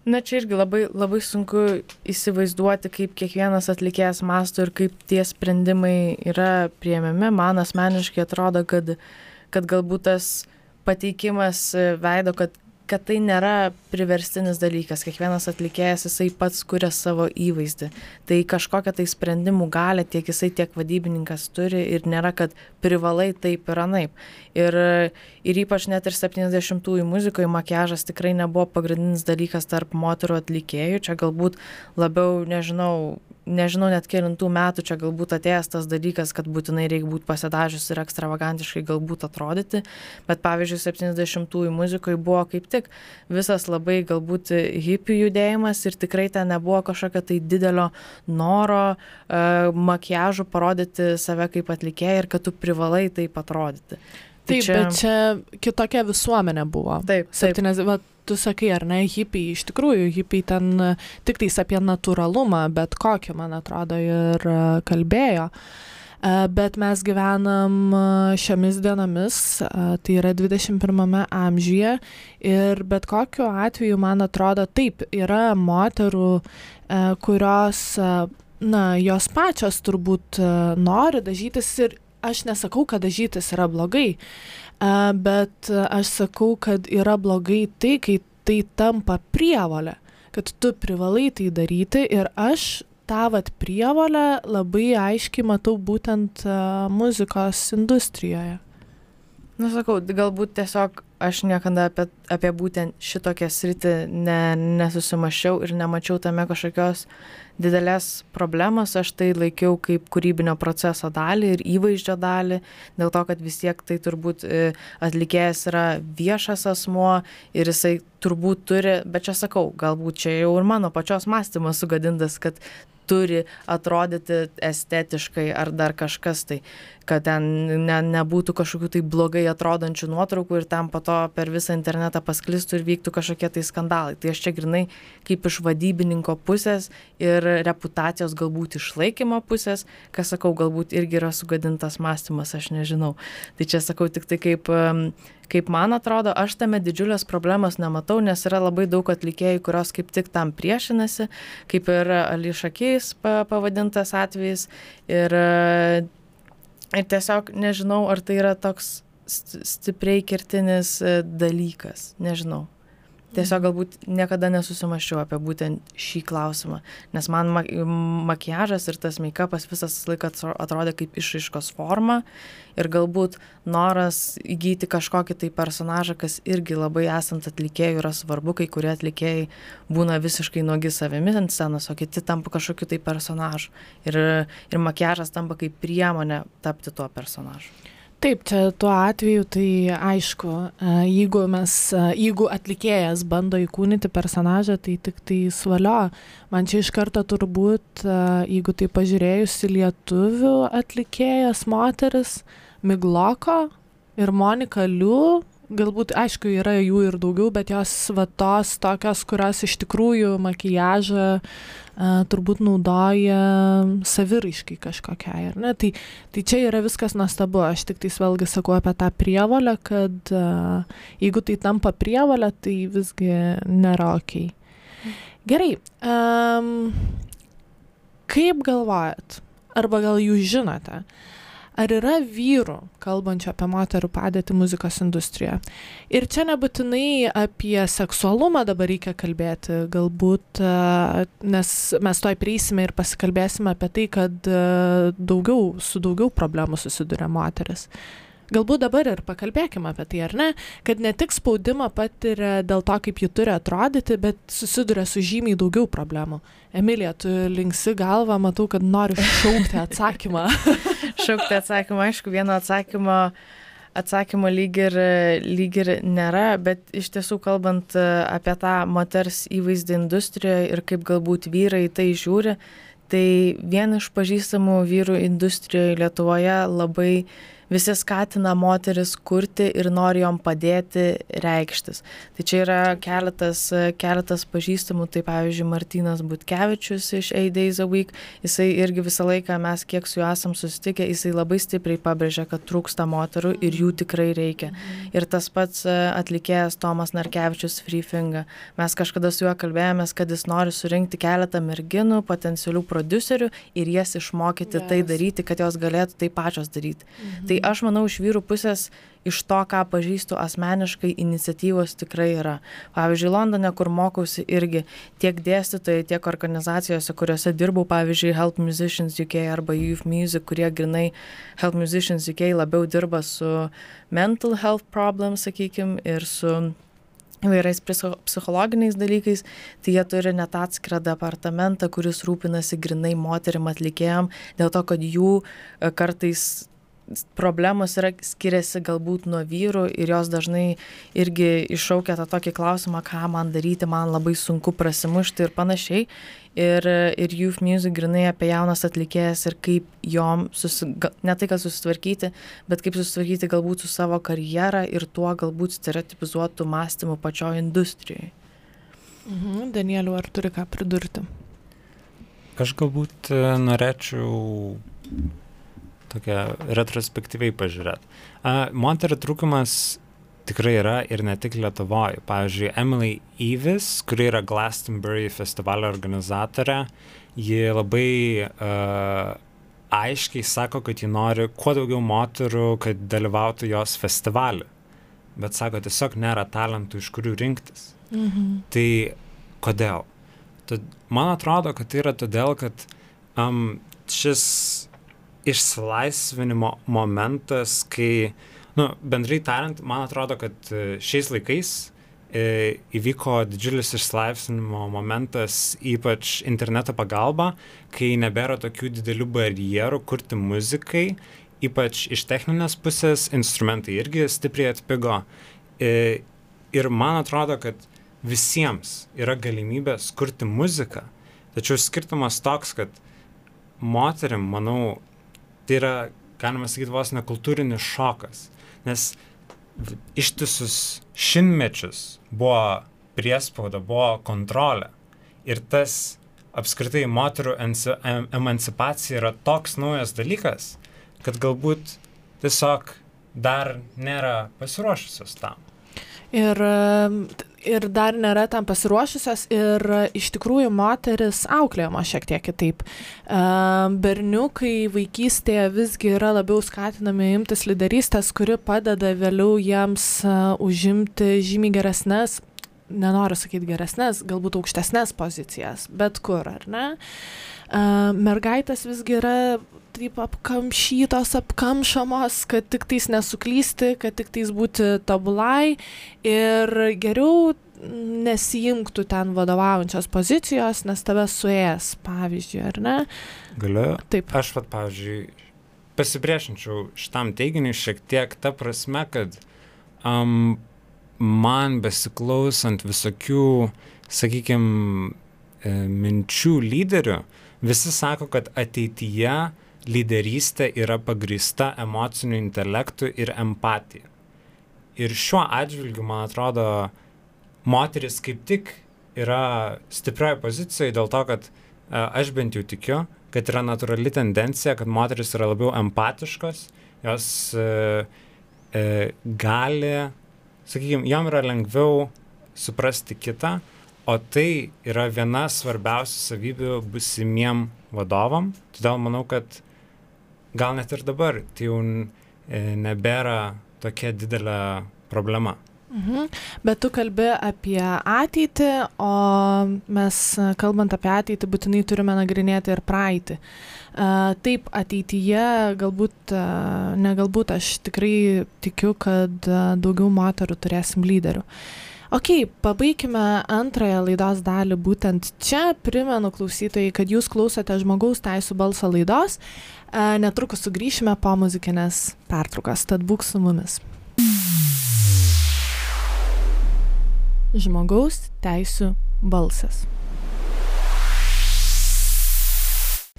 C: Na čia irgi labai, labai sunku įsivaizduoti, kaip kiekvienas atlikėjas masto ir kaip tie sprendimai yra prieimiami. Man asmeniškai atrodo, kad, kad galbūt tas pateikimas veido, kad kad tai nėra priverstinis dalykas. Kiekvienas atlikėjas jisai pats kuria savo įvaizdį. Tai kažkokią tai sprendimų galę tiek jisai, tiek vadybininkas turi ir nėra, kad privalai taip ir anaip. Ir, ir ypač net ir 70-ųjų muzikoje makiažas tikrai nebuvo pagrindinis dalykas tarp moterų atlikėjų. Čia galbūt labiau, nežinau, nežinau net kelintų metų čia galbūt atėjęs tas dalykas, kad būtinai reikia būti pasidažius ir ekstravagantiškai galbūt atrodyti, bet pavyzdžiui, 70-ųjų muzikoje buvo kaip tik visas labai galbūt hipių judėjimas ir tikrai ten nebuvo kažkokio tai didelio noro uh, makiažų parodyti save kaip atlikėją ir kad tu privalai taip atrodyti.
A: Tai taip, čia... bet čia kitokia visuomenė buvo.
C: Taip, taip.
A: 70, tu sakai, ar ne, hipiai, iš tikrųjų, hipiai ten e, tik tais apie natūralumą, bet kokį, man atrodo, ir e, kalbėjo. E, bet mes gyvenam šiomis dienomis, tai yra 21 amžiuje ir bet kokiu atveju, man atrodo, taip, yra moterų, kurios, na, jos pačios turbūt nori dažytis ir aš nesakau, kad dažytis yra blogai, bet aš sakau, kad yra blogai tai, kai tai tampa prievolė, kad tu privalai tai daryti ir aš tą vat prievolę labai aiškiai matau būtent muzikos industrijoje.
C: Na, sakau, galbūt tiesiog aš niekada apie, apie būtent šitokią sritį ne, nesusimašiau ir nemačiau tame kažkokios didelės problemos, aš tai laikiau kaip kūrybinio proceso dalį ir įvaizdžio dalį, dėl to, kad vis tiek tai turbūt e, atlikėjas yra viešas asmuo ir jisai turbūt turi, bet čia sakau, galbūt čia jau ir mano pačios mąstymas sugadintas, kad turi atrodyti estetiškai ar dar kažkas tai, kad ten ne, nebūtų kažkokių tai blogai atrodančių nuotraukų ir tam po to per visą internetą pasklistų ir vyktų kažkokie tai skandalai. Tai aš čia grinai kaip iš vadybininko pusės ir reputacijos galbūt išlaikymo pusės, kas sakau, galbūt irgi yra sugadintas mąstymas, aš nežinau. Tai čia sakau tik tai kaip kaip man atrodo, aš tame didžiulės problemos nematau, nes yra labai daug atlikėjų, kurios kaip tik tam priešinasi, kaip ir Ališakys pavadintas atvejis. Ir, ir tiesiog nežinau, ar tai yra toks stipriai kertinis e, dalykas, nežinau. Tiesiog galbūt niekada nesusimaščiau apie būtent šį klausimą, nes man makiažas ir tas make-upas visas laikas atrodė kaip išraiškos forma ir galbūt noras įgyti kažkokį tai personažą, kas irgi labai esant atlikėjų yra svarbu, kai kurie atlikėjai būna visiškai nuogi savimi ant scenos, o kiti tampa kažkokiu tai personažu. Ir, ir makiažas tampa kaip priemonė tapti tuo personažu.
A: Taip, čia tuo atveju tai aišku, e, jeigu mes, e, jeigu atlikėjas bando įkūnyti personažą, tai tik tai svalio. Man čia iš karto turbūt, e, jeigu tai pažiūrėjus į lietuvių atlikėjas moteris, Migloko ir Monika Liu, galbūt, aišku, yra jų ir daugiau, bet jos va tos tokios, kurios iš tikrųjų makijažą a, turbūt naudoja saviraiškai kažkokiai? Tai, tai čia yra viskas nuostabu, aš tik tais vėlgi sakau apie tą prievalę, kad a, jeigu tai tampa prievalę, tai visgi nėra ok. Gerai, um, kaip galvojat, arba gal jūs žinote, ar yra vyrų, kalbančių apie moterų padėtį muzikos industrijoje. Ir čia nebūtinai apie seksualumą dabar reikia kalbėti, galbūt, e, nes mes toj prieisime ir pasikalbėsime apie tai, kad e, daugiau, su daugiau problemų susiduria moteris. Galbūt dabar ir pakalbėkime apie tai, ar ne, kad ne tik spaudimą patiria dėl to, kaip ji turi atrodyti, bet susiduria su žymiai daugiau problemų. Emilija, tu linksi galvą, matau, kad nori šaukti atsakymą.
C: šaukti atsakymą, aišku, vieno atsakymo atsakymo lyg ir, lyg ir nėra, bet iš tiesų kalbant e, apie tą moters įvaizdį industrijoje ir kaip galbūt vyrai tai žiūri, tai vien iš pažįstamų vyrų industrijoje Lietuvoje labai visi skatina moteris kurti ir nori jom padėti reikštis. Tai čia yra keletas, keletas pažįstamų, tai pavyzdžiui Martinas Butkevičius iš A Days a Week, jisai irgi visą laiką mes kiek su juo esam susitikę, jisai labai stipriai pabrėžia, kad trūksta moterų ir jų tikrai reikia. Ir tas pats e, atlikėjas Tomas Narkevičius Freefinga. Mes kažkada su juo kalbėjomės, kad jis nori surinkti keletą merginų, potencialių producerių ir jas išmokyti yes. tai daryti, kad jos galėtų tai pačios daryti. Mhm. Tai aš manau iš vyrų pusės iš to, ką pažįstu asmeniškai, iniciatyvos tikrai yra. Pavyzdžiui, Londone, kur mokausi irgi tiek dėstytojai, tiek organizacijose, kuriuose dirbau, pavyzdžiui, Help Musicians UK arba Youth Music, kurie grinai Help Musicians UK labiau dirba su mental health problems, sakykime, ir su įvairiais psichologiniais dalykais, tai jie turi net atskirą departamentą, kuris rūpinasi grinai moterim atlikėjom, dėl to, kad jų e, kartais problemos yra skiriasi galbūt nuo vyrų ir jos dažnai irgi iššaukia tą tokį klausimą, ką man daryti, man labai sunku prasimušti ir panašiai. Ir, ir Youth Music grinai apie jaunas atlikėjas ir kaip jom, susi, ne tai, kad susitvarkyti, bet kaip susitvarkyti galbūt su savo karjera ir tuo galbūt stereotipizuotų mąstymų pačioje industrijoje.
A: Mhm, Danieliu, ar turi ką pridurti?
B: Aš galbūt e, norėčiau tokia retrospektyviai pažiūrėt. Moterų trūkumas tikrai yra ir ne tik Lietuvoje. Pavyzdžiui, Emily Evis, kuri yra Glastonbury festivalio organizatorė, ji labai uh, aiškiai sako, kad ji nori kuo daugiau moterų, kad dalyvautų jos festivalį. Bet sako, tiesiog nėra talentų, iš kurių rinktis. Mhm. Tai kodėl? Tad man atrodo, kad tai yra todėl, kad um, šis išsilaisvinimo momentas, kai, nu, bendrai tariant, man atrodo, kad e, šiais laikais e, įvyko didžiulis išsilaisvinimo momentas, ypač interneto pagalba, kai nebėra tokių didelių barjerų kurti muzikai, ypač iš techninės pusės instrumentai irgi stipriai atpigo. E, ir man atrodo, kad visiems yra galimybės kurti muziką, tačiau skirtumas toks, kad moterim, manau, tai yra, galima sakyti, vos ne kultūrinis šokas. Nes ištisus šimtmečius buvo priespauda, buvo kontrolė. Ir tas apskritai moterų emancipacija yra toks naujas dalykas, kad galbūt tiesiog dar nėra pasiruošusios tam.
A: Ir ir dar nėra tam pasiruošusios ir iš tikrųjų moteris auklėjama šiek tiek kitaip. Berniukai vaikystėje visgi yra labiau skatinami imtis lyderystės, kuri padeda vėliau jiems užimti žymiai geresnės, nenoriu sakyti geresnės, galbūt aukštesnės pozicijas, bet kur, ar ne? Mergaitės visgi yra taip apkamšytos, apkamšamos, kad tik tais nesuklysti, kad tik tais būti tobulai ir geriau nesijimktų ten vadovaujančios pozicijos, nes tave suės, pavyzdžiui, ar ne?
B: Galiu. Taip. Aš, vat, pavyzdžiui, pasipriešinčiau šitam teiginiui šiek tiek ta prasme, kad um, man besiklausant visokių, sakykime, minčių lyderių, visi sako, kad ateityje lyderystė yra pagrįsta emociniu intelektu ir empatija. Ir šiuo atžvilgiu, man atrodo, moteris kaip tik yra stiprioje pozicijoje dėl to, kad e, aš bent jau tikiu, kad yra natūrali tendencija, kad moteris yra labiau empatiškos, jos e, e, gali, sakykime, jam yra lengviau suprasti kitą, o tai yra viena svarbiausių savybių busimiem vadovam. Todėl manau, kad gal net ir dabar tai jau e, nebėra tokia didelė problema.
A: Mhm. Bet tu kalbi apie ateitį, o mes kalbant apie ateitį būtinai turime nagrinėti ir praeitį. Uh, taip, ateityje galbūt, uh, ne galbūt, aš tikrai tikiu, kad daugiau moterų turėsim lyderių. Ok, pabaigime antrąją laidos dalį būtent čia. Primenu klausytojai, kad jūs klausote žmogaus teisų balso laidos. Netrukus sugrįšime po muzikinės pertraukos, tad būk su mumis. Žmogaus teisų balsas.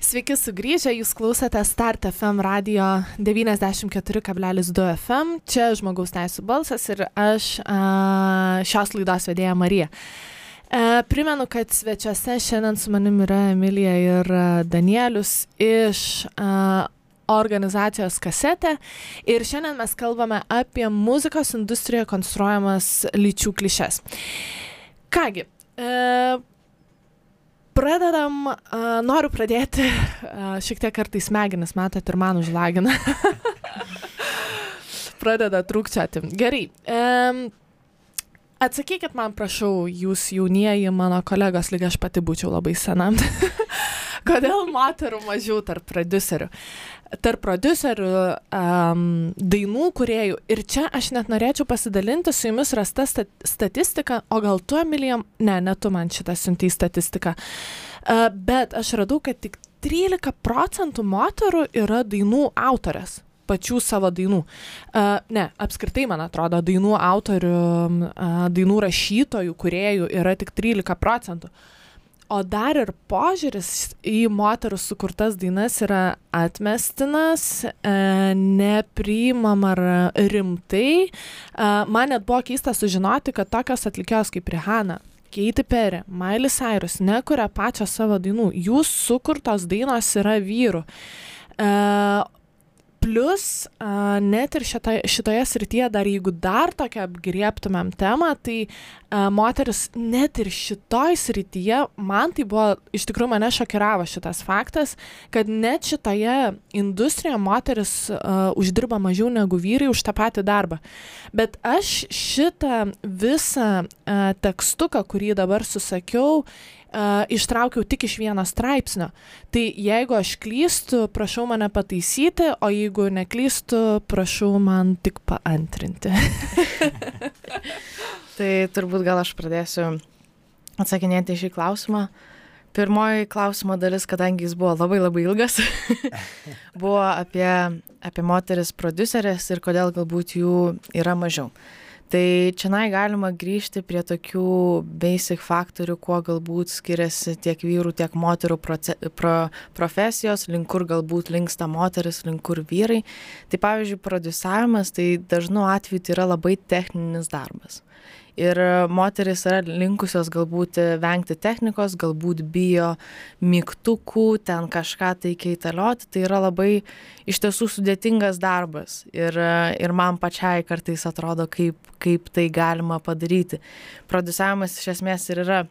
A: Sveiki sugrįžę, jūs klausote Start FM radio 94,2 FM, čia žmogaus teisų balsas ir aš a, šios laidos vedėja Marija. E, primenu, kad svečiuose šiandien su manim yra Emilija ir Danielius iš a, organizacijos kasetė ir šiandien mes kalbame apie muzikos industrijoje konstruojamas lyčių klišes. Kągi, e, pradedam, a, noriu pradėti, a, šiek tiek kartais smegenis, matot, ir man užlagina. Pradeda trūkčioti. Gerai. Atsakykit man, prašau, jūs jaunieji mano kolegos, lyg aš pati būčiau labai sena. Kodėl moterų mažiau tarp producerių? Tarp producerių, um, dainų kuriejų. Ir čia aš net norėčiau pasidalinti su jumis rasta statistika, o gal tu, Emilija, ne, ne tu man šitą siuntai statistiką. Uh, bet aš radau, kad tik 13 procentų moterų yra dainų autorės pačių savo dainų. Uh, ne, apskritai, man atrodo, dainų autorių, uh, dainų rašytojų, kuriejų yra tik 13 procentų. O dar ir požiūris į moterų sukurtas dainas yra atmestinas, e, nepriimama rimtai. Man net buvo keista sužinoti, kad tokios atlikėjos kaip Rihanna, Keiti Perry, Miley Cyrus nekuria pačią savo dainų. Jų sukurtos dainos yra vyrų. E, Plus, net ir šita, šitoje srityje, dar jeigu dar tokią apgrieptumėm temą, tai moteris net ir šitoj srityje, man tai buvo, iš tikrųjų mane šokiravo šitas faktas, kad net šitoje industrijoje moteris a, uždirba mažiau negu vyrai už tą patį darbą. Bet aš šitą visą a, tekstuką, kurį dabar susakiau, uh, ištraukiau tik iš vieno straipsnio. Tai jeigu aš klystu, prašau mane pataisyti, o jeigu neklystu, prašau man tik paantrinti.
C: tai turbūt gal aš pradėsiu atsakinėti šį klausimą. Pirmoji klausimo dalis, kadangi jis buvo labai labai ilgas, buvo apie, apie moteris producerės ir kodėl galbūt jų yra mažiau. Uh, tai čionai galima grįžti prie tokių basic faktorių kuo galbūt skiriasi tiek vyrų tiek moterų proce pro profesijos link kur galbūt linksta moterys link kur vyrai. Tai pavyzdžiui prodiusavimas tai dažnu atveju tai yra labai techninis darbas ir moterys yra linkusios galbūt vengti technikos, galbūt bijo mygtukų, ten kažką tai keitalioti, tai yra labai iš tiesų sudėtingas darbas ir, ir man pačiai kartais atrodo, kaip, kaip tai galima padaryti. Produsavimas iš esmės ir yra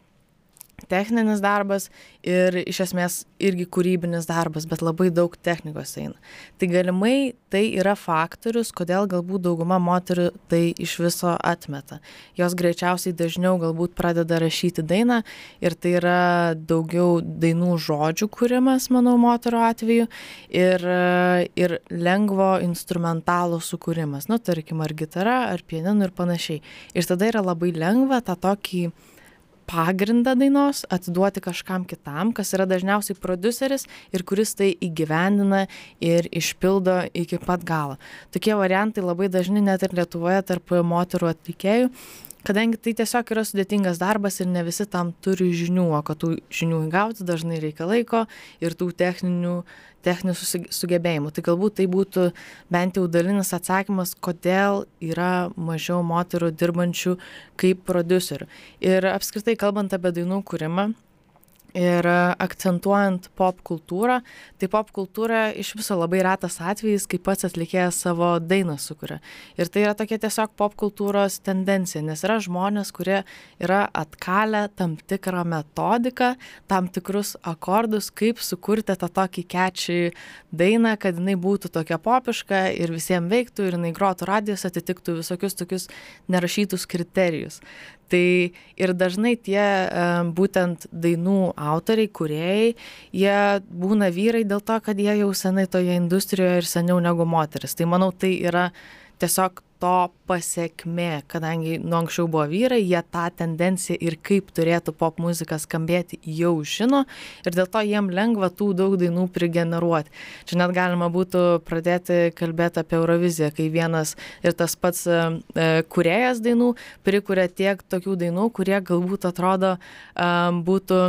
C: techninis darbas ir iš esmės irgi kūrybinis darbas, bet labai daug technikos eina. Tai galimai tai yra faktorius, kodėl galbūt dauguma moterių tai iš viso atmeta. Jos greičiausiai dažniau galbūt pradeda rašyti dainą ir tai yra daugiau dainų žodžių kūrimas, manau, moterų atveju ir, ir lengvo instrumentalo sukūrimas, nu, tarkim, ar gitara, ar pianinu ir panašiai. Ir tada yra labai lengva tą tokį pagrindą dainos atiduoti kažkam kitam, kas yra dažniausiai produceris ir kuris tai įgyvendina ir išpildo iki pat galo. Tokie variantai labai dažni net ir Lietuvoje tarp moterų atlikėjų kadangi tai tiesiog yra sudėtingas darbas ir ne visi tam turi žinių o kad tų žinių įgauti dažnai reikia laiko ir tų techninių techninių susi sugebėjimų. Tai galbūt tai būtų bent jau dalinis atsakymas kodėl yra mažiau moterų dirbančių kaip prodiuserių. Ir apskritai kalbant apie dainų kūrimą Ir akcentuojant pop kultūrą, tai pop kultūra iš viso labai retas atvejis, kai pats atlikėjas savo dainą sukuria. Ir tai yra tokia tiesiog pop kultūros tendencija, nes yra žmonės, kurie yra atkalę tam tikrą metodiką, tam tikrus akordus, kaip sukurti tą tokį kečią dainą, kad jinai būtų tokia popiška ir visiems veiktų ir jinai grotų radijos atitiktų visokius tokius nerašytus kriterijus tai ir dažnai tie būtent dainų autoriai kūrėjai jie būna vyrai dėl to kad jie jau senai toje industrijoje ir seniau negu moterys tai manau tai yra tiesiog to pasekmė kadangi nuo anksčiau buvo vyrai jie tą tendenciją ir kaip turėtų popmuzika skambėti jau žino ir dėl to jiem lengva tų daug dainų prigeneruoti. Čia net galima būtų pradėti kalbėt apie euroviziją kai vienas ir tas pats e, e, kūrėjas dainų prikuria tiek tokių dainų kurie galbūt atrodo būtų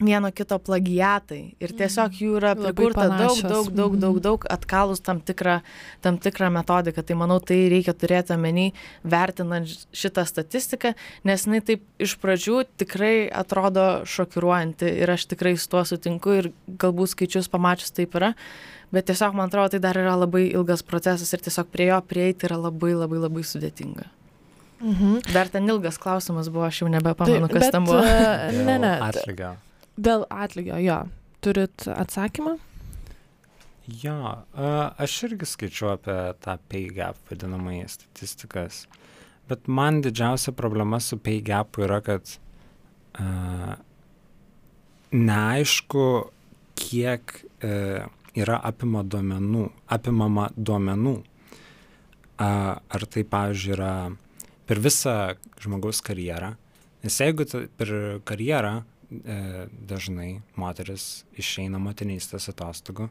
C: vieno kito plagiatai ir tiesiog jų yra prikurta daug, daug, daug, daug, mhm. daug atkalus tam tikrą, tam tikrą metodiką. Tai manau, tai reikia turėti omeny, vertinant šitą statistiką, nes jinai taip iš pradžių tikrai atrodo šokiruojanti ir aš tikrai su tuo sutinku ir galbūt skaičius pamačius taip yra. Bet tiesiog man atrodo, tai dar yra labai ilgas procesas ir tiesiog prie jo prieiti yra labai labai labai sudėtinga. Mhm. Dar ten ilgas klausimas buvo, aš jau nebepamenu, tai, kas bet, ten buvo.
A: Uh, ne, ne.
B: Atlygio.
A: Dėl atlygio, jo. Turit atsakymą?
B: Jo, aš irgi skaičiu apie tą pay gap vadinamąjį statistikas. Bet man didžiausia problema su pay gapu yra, kad uh, neaišku, kiek uh, yra apima duomenų, apimama duomenų. Uh, ar tai, pavyzdžiui, yra per visą žmogaus karjerą. Nes jeigu per karjerą dažnai moteris išeina motinystės atostogų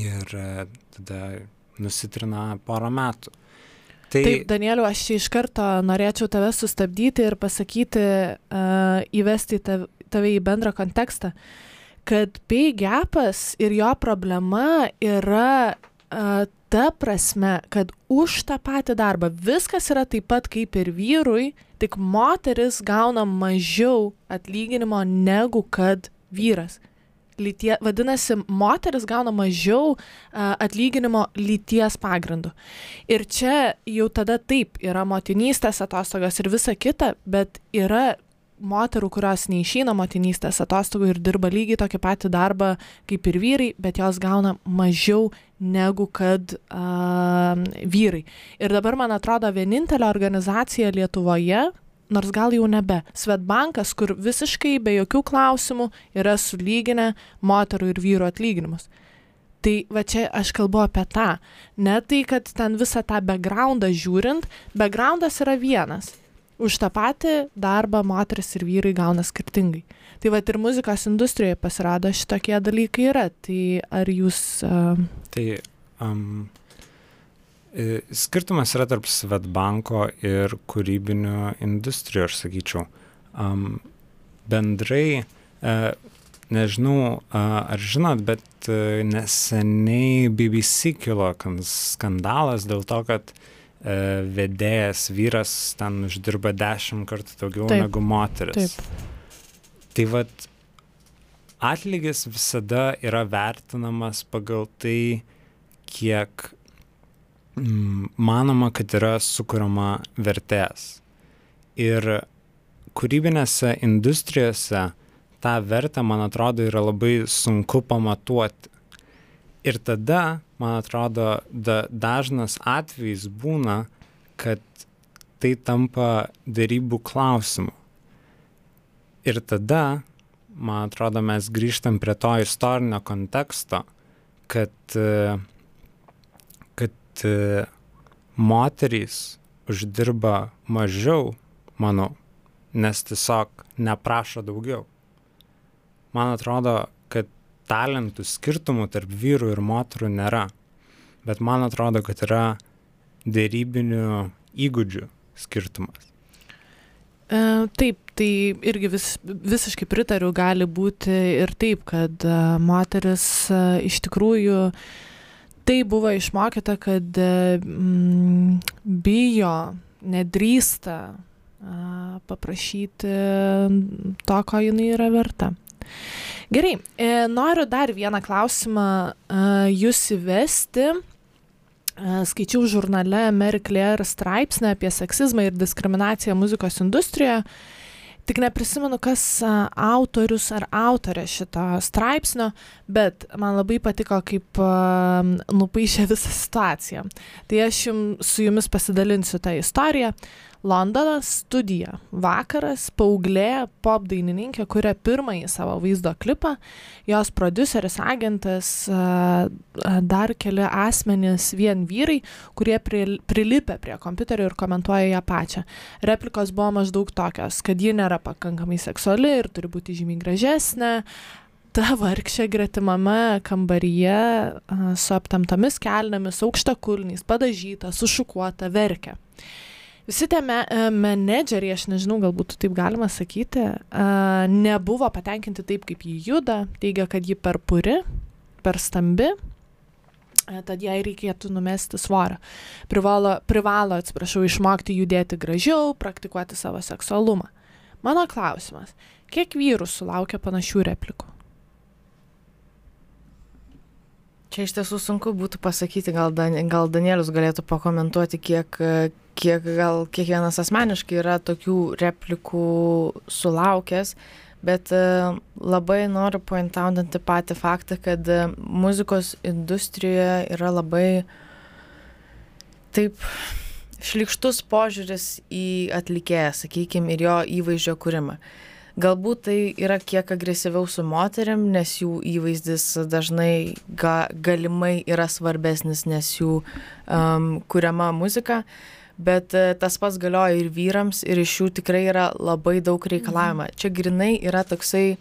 B: ir e, tada nusitrina porą metų.
A: Tai... Taip, Danieliu, aš iš karto norėčiau tave sustabdyti ir pasakyti, uh, įvesti tave, tave į bendrą kontekstą, kad pay gapas ir jo problema yra uh, ta prasme, kad už tą patį darbą viskas yra taip pat kaip ir vyrui, tik moteris gauna mažiau atlyginimo negu kad vyras. Lytie, vadinasi, moteris gauna mažiau uh, atlyginimo lyties pagrindu. Ir čia jau tada taip yra motinystės atostogas ir visa kita, bet yra moterų, kurios neišeina motinystės atostogų ir dirba lygiai tokį patį darbą kaip ir vyrai, bet jos gauna mažiau negu kad uh, vyrai. Ir dabar, man atrodo, vienintelė organizacija Lietuvoje, nors gal jau nebe, Svetbankas, kur visiškai be jokių klausimų yra sulyginę moterų ir vyrų atlyginimus. Tai va čia aš kalbu apie tą. Ne tai, kad ten visą tą backgroundą žiūrint, backgroundas yra vienas už tą patį darbą moteris ir vyrai gauna skirtingai. Tai va ir muzikos industrijoje pasirodo šitokie dalykai yra. Tai ar jūs... Uh...
B: Tai um, skirtumas yra tarp Svetbanko ir kūrybinių industrijų, aš sakyčiau. Um, bendrai, uh, nežinau, uh, ar žinot, bet uh, neseniai BBC kilo skandalas dėl to, kad uh, vedėjas vyras ten uždirba dešimt kartų daugiau Taip. negu moteris. Taip. Tai vad, atlygis visada yra vertinamas pagal tai, kiek mm, manoma, kad yra sukuriama vertės. Ir kūrybinėse industrijose tą vertę, man atrodo, yra labai sunku pamatuoti. Ir tada man atrodo, da, dažnas atvejis būna, kad tai tampa darybų klausimu. Ir tada, man atrodo, mes grįžtam prie to istorinio konteksto, kad, kad moterys uždirba mažiau, manau, nes tiesiog neprašo daugiau. Man atrodo, talentų skirtumų tarp vyrų ir moterų nėra. Bet man atrodo, kad yra dėrybinių įgūdžių skirtumas.
A: E, taip, tai irgi vis, visiškai pritariu, gali būti ir taip, kad e, moteris e, iš tikrųjų tai buvo išmokyta, kad mm, bijo, nedrįsta paprašyti to, ko jinai yra verta. Gerai, noriu dar vieną klausimą jūs įvesti. E, skaičiau žurnale Mary Claire straipsnį apie seksizmą ir diskriminaciją muzikos industrijoje tik neprisimenu, kas autorius ar autorė šito straipsnio, bet man labai patiko, kaip nupaišė visą situaciją. Tai aš jums, su jumis pasidalinsiu tą istoriją. Londonas studija. Vakaras paauglė pop dainininkė kuria pirmąjį savo vaizdo klipą. Jos produceris, agentas, dar keli asmenys, vien vyrai, kurie prilipę prie kompiuterio ir komentuoja ją pačią. Replikos buvo maždaug tokios, kad ji nėra pakankamai seksuali ir turi būti žymiai gražesnė ta vargšė gretimame kambaryje su aptamtomis kelnėmis, aukštakulniais, padažyta, sušukuota, verkia visi tie me, e, menedžeriai, aš nežinau, galbūt taip galima sakyti, uh, nebuvo patenkinti taip, kaip jį juda, teigia, kad ji per puri, per stambi, uh, tad jai reikėtų numesti svorio. Privalo, privalo, atsiprašau, išmokti judėti gražiau, praktikuoti savo seksualumą. Mano klausimas, kiek vyrų sulaukia panašių replikų?
C: Čia iš tiesų sunku būtų pasakyti, gal, Dan, gal Danielius galėtų pakomentuoti, kiek, kiek gal kiekvienas asmeniškai yra tokių replikų sulaukęs, bet e, labai noriu pointaudanti patį faktą, kad e, muzikos industrijoje yra labai taip šlikštus požiūris į atlikėją, sakykime, ir jo įvaizdžio kūrimą. Galbūt tai yra kiek agresyviau su moteriam, nes jų įvaizdis dažnai ga, galimai yra svarbesnis, nes jų um, kuriama muzika. Bet uh, tas pats galioja ir vyrams, ir iš jų tikrai yra labai daug reikalavimą. Mhm. Čia grinai yra toksai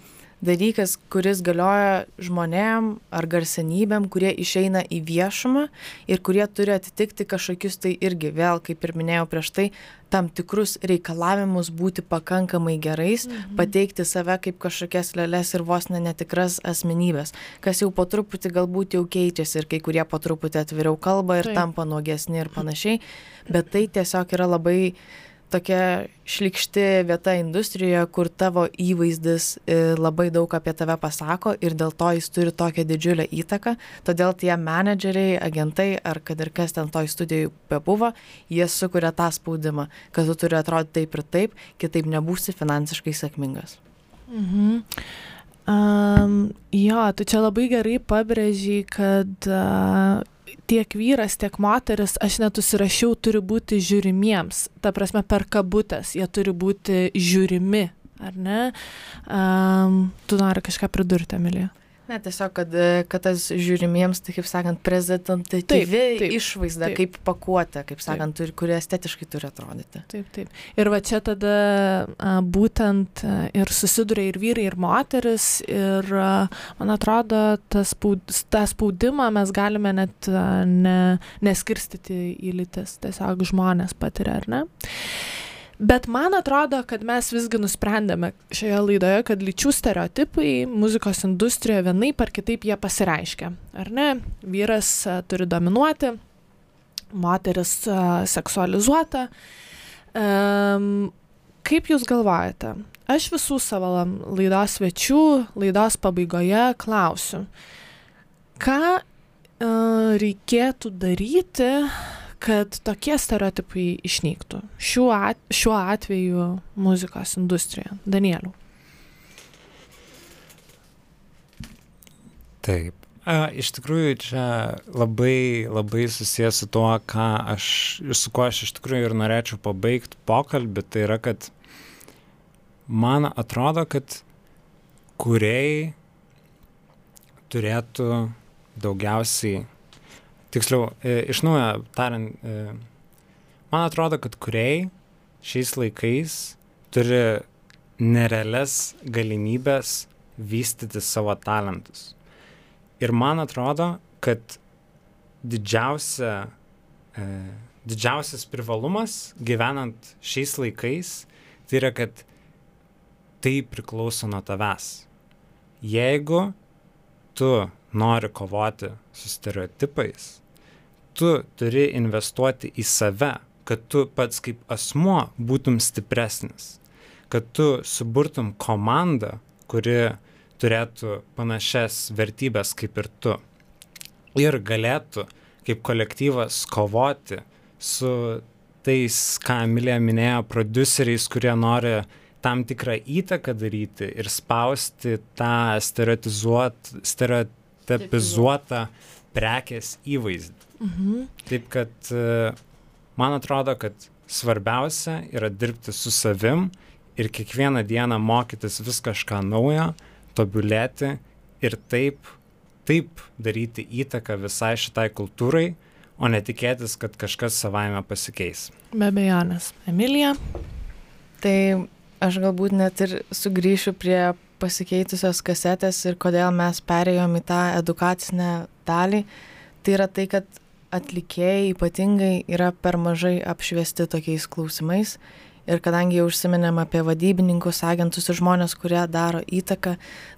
C: dalykas, kuris galioja žmonėm ar garsenybėm, kurie išeina į viešumą ir kurie turi atitikti kažkokius tai irgi, vėl, kaip ir minėjau prieš tai, tam tikrus reikalavimus būti pakankamai gerais, mhm. pateikti save kaip kažkokias lėlės ir vos ne netikras asmenybės, kas jau po truputį galbūt jau keičiasi ir kai kurie po truputį atviriau kalba ir Taip. tampa nuogesni ir panašiai, bet tai tiesiog yra labai tokia šlikšti vieta industrijoje, kur tavo įvaizdis e, labai daug apie tave pasako ir dėl to jis turi tokią didžiulę įtaką. Todėl tie menedžeriai, agentai ar kad ir kas ten toj studijoje bebuvo, jie sukuria tą spaudimą, kad tu turi atrodyti taip ir taip, kitaip nebūsi finansiškai sėkmingas.
A: Mhm. Um, jo, tu čia labai gerai pabrėžiai, kad uh, tiek vyras, tiek moteris, aš net užsirašiau, turi būti žiūrimiems. Ta prasme, per kabutės jie turi būti žiūrimi, ar ne? Um, tu nori kažką pridurti, Emilija?
C: Ne, tiesiog, kad, kad tas žiūrimiems, tai kaip sakant, prezentatyvi išvaizda, taip. kaip pakuotė, kaip sakant, turi, kuri estetiškai turi atrodyti.
A: Taip, taip. Ir va čia tada a, būtent a, ir susiduria ir vyrai, ir moteris, ir a, man atrodo, tas spaud, tą spaudimą mes galime net a, ne, neskirstyti į lytis, tiesiog žmonės patiria, ar ne? Bet man atrodo, kad mes visgi nusprendėme šioje laidoje, kad lyčių stereotipai muzikos industrijoje vienaip ar kitaip jie pasireiškia. Ar ne? Vyras a, turi dominuoti, moteris a, seksualizuota. Um, kaip Jūs galvojate? Aš visų savo laidos svečių laidos pabaigoje klausiu, ką uh, reikėtų daryti, kad tokie stereotipai išnyktų šiuo, at, šiuo atveju muzikos industrijoje. Danieliu.
B: Taip. A, iš tikrųjų, čia labai, labai susijęs su tuo, ką aš, su kuo aš iš tikrųjų ir norėčiau pabaigti pokalbį, tai yra, kad man atrodo, kad kuriai turėtų daugiausiai tiksliau, e, iš naujo tariant, e, man atrodo, kad kuriai šiais laikais turi nerealias galimybės vystyti savo talentus. Ir man atrodo, kad didžiausia, e, didžiausias privalumas gyvenant šiais laikais, tai yra, kad tai priklauso nuo tavęs. Jeigu tu nori kovoti su stereotipais, tu turi investuoti į save, kad tu pats kaip asmuo būtum stipresnis, kad tu suburtum komandą, kuri turėtų panašias vertybės kaip ir tu. Ir galėtų kaip kolektyvas kovoti su tais, ką Emilija minėjo, produceriais, kurie nori tam tikrą įtaką daryti ir spausti tą stereotipizuotą prekės įvaizdį. Mhm. Taip kad e, man atrodo, kad svarbiausia yra dirbti su savim ir kiekvieną dieną mokytis vis kažką naujo, tobulėti ir taip, taip daryti įtaką visai šitai kultūrai, o netikėtis, kad kažkas savaime pasikeis.
A: Be abejonės. Emilija?
C: Tai aš galbūt net ir sugrįšiu prie pasikeitusios kasetės ir kodėl mes perėjom į tą edukacinę dalį. Tai yra tai, kad atlikėjai ypatingai yra per mažai apšviesti tokiais klausimais. Ir kadangi jau užsiminėm apie vadybininkus, agentus ir žmonės, kurie daro įtaką,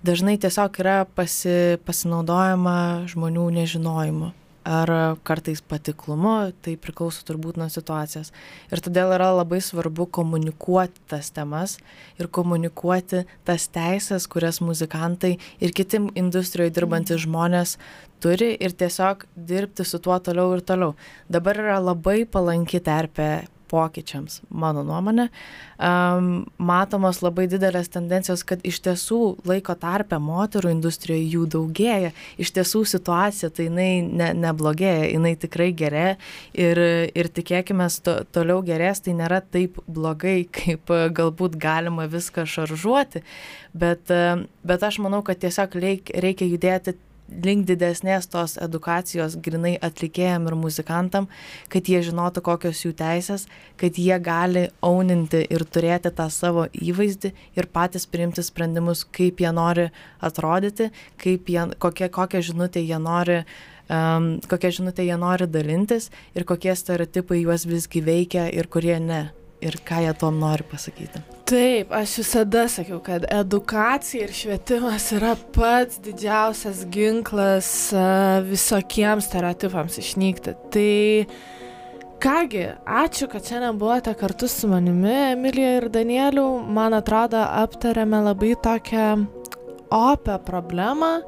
C: dažnai tiesiog yra pasi, pasinaudojama žmonių nežinojimu ar kartais patiklumu, tai priklauso turbūt nuo situacijos. Ir todėl yra labai svarbu komunikuoti tas temas ir komunikuoti tas teisės, kurias muzikantai ir kiti industrijoje dirbantys žmonės turi ir tiesiog dirbti su tuo toliau ir toliau. Dabar yra labai palanki terpė pokyčiams, mano nuomonė. Um, matomos labai didelės tendencijos, kad iš tiesų laiko tarpę moterų industrijoje jų daugėja. Iš tiesų situacija tai jinai ne, neblogėja, jinai tikrai gerėja ir, ir tikėkime, to, toliau gerės, tai nėra taip blogai, kaip galbūt galima viską šaržuoti, bet, bet aš manau, kad tiesiog reikia, reikia judėti link didesnės tos edukacijos grinai atlikėjam ir muzikantam, kad jie žinotų, kokios jų teisės, kad jie gali auninti ir turėti tą savo įvaizdį ir patys priimti sprendimus, kaip jie nori atrodyti, kaip jie, kokie, kokią žinutę jie nori um, kokią žinutę jie nori dalintis ir kokie stereotipai juos visgi veikia ir kurie ne ir ką jie tom nori pasakyti.
A: Taip, aš visada sakiau, kad edukacija ir švietimas yra pats didžiausias ginklas visokiems stereotipams išnykti. Tai kągi, ačiū, kad šiandien buvote kartu su manimi, Emilija ir Danieliu. Man atrodo, aptarėme labai tokią opę problemą,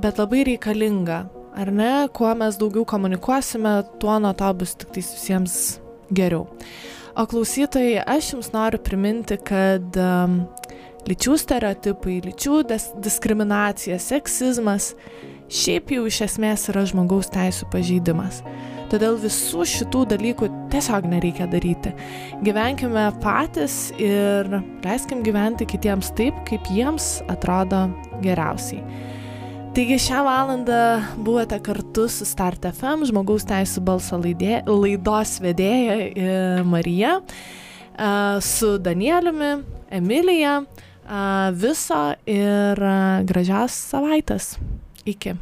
A: bet labai reikalingą. Ar ne, kuo mes daugiau komunikuosime, tuo nuo to bus tik visiems geriau. O klausytojai, aš jums noriu priminti, kad um, lyčių stereotipai, lyčių diskriminacija, seksizmas šiaip jau iš esmės yra žmogaus teisų pažeidimas. Todėl visų šitų dalykų tiesiog nereikia daryti. Gyvenkime patys ir leiskim gyventi kitiems taip, kaip jiems atrodo geriausiai. Taigi šią valandą buvote kartu su Start FM, žmogaus teisų balso laidė, laidos vedėja e, Marija, e, su Danieliumi, Emilija, e, viso ir gražios savaitės. Iki.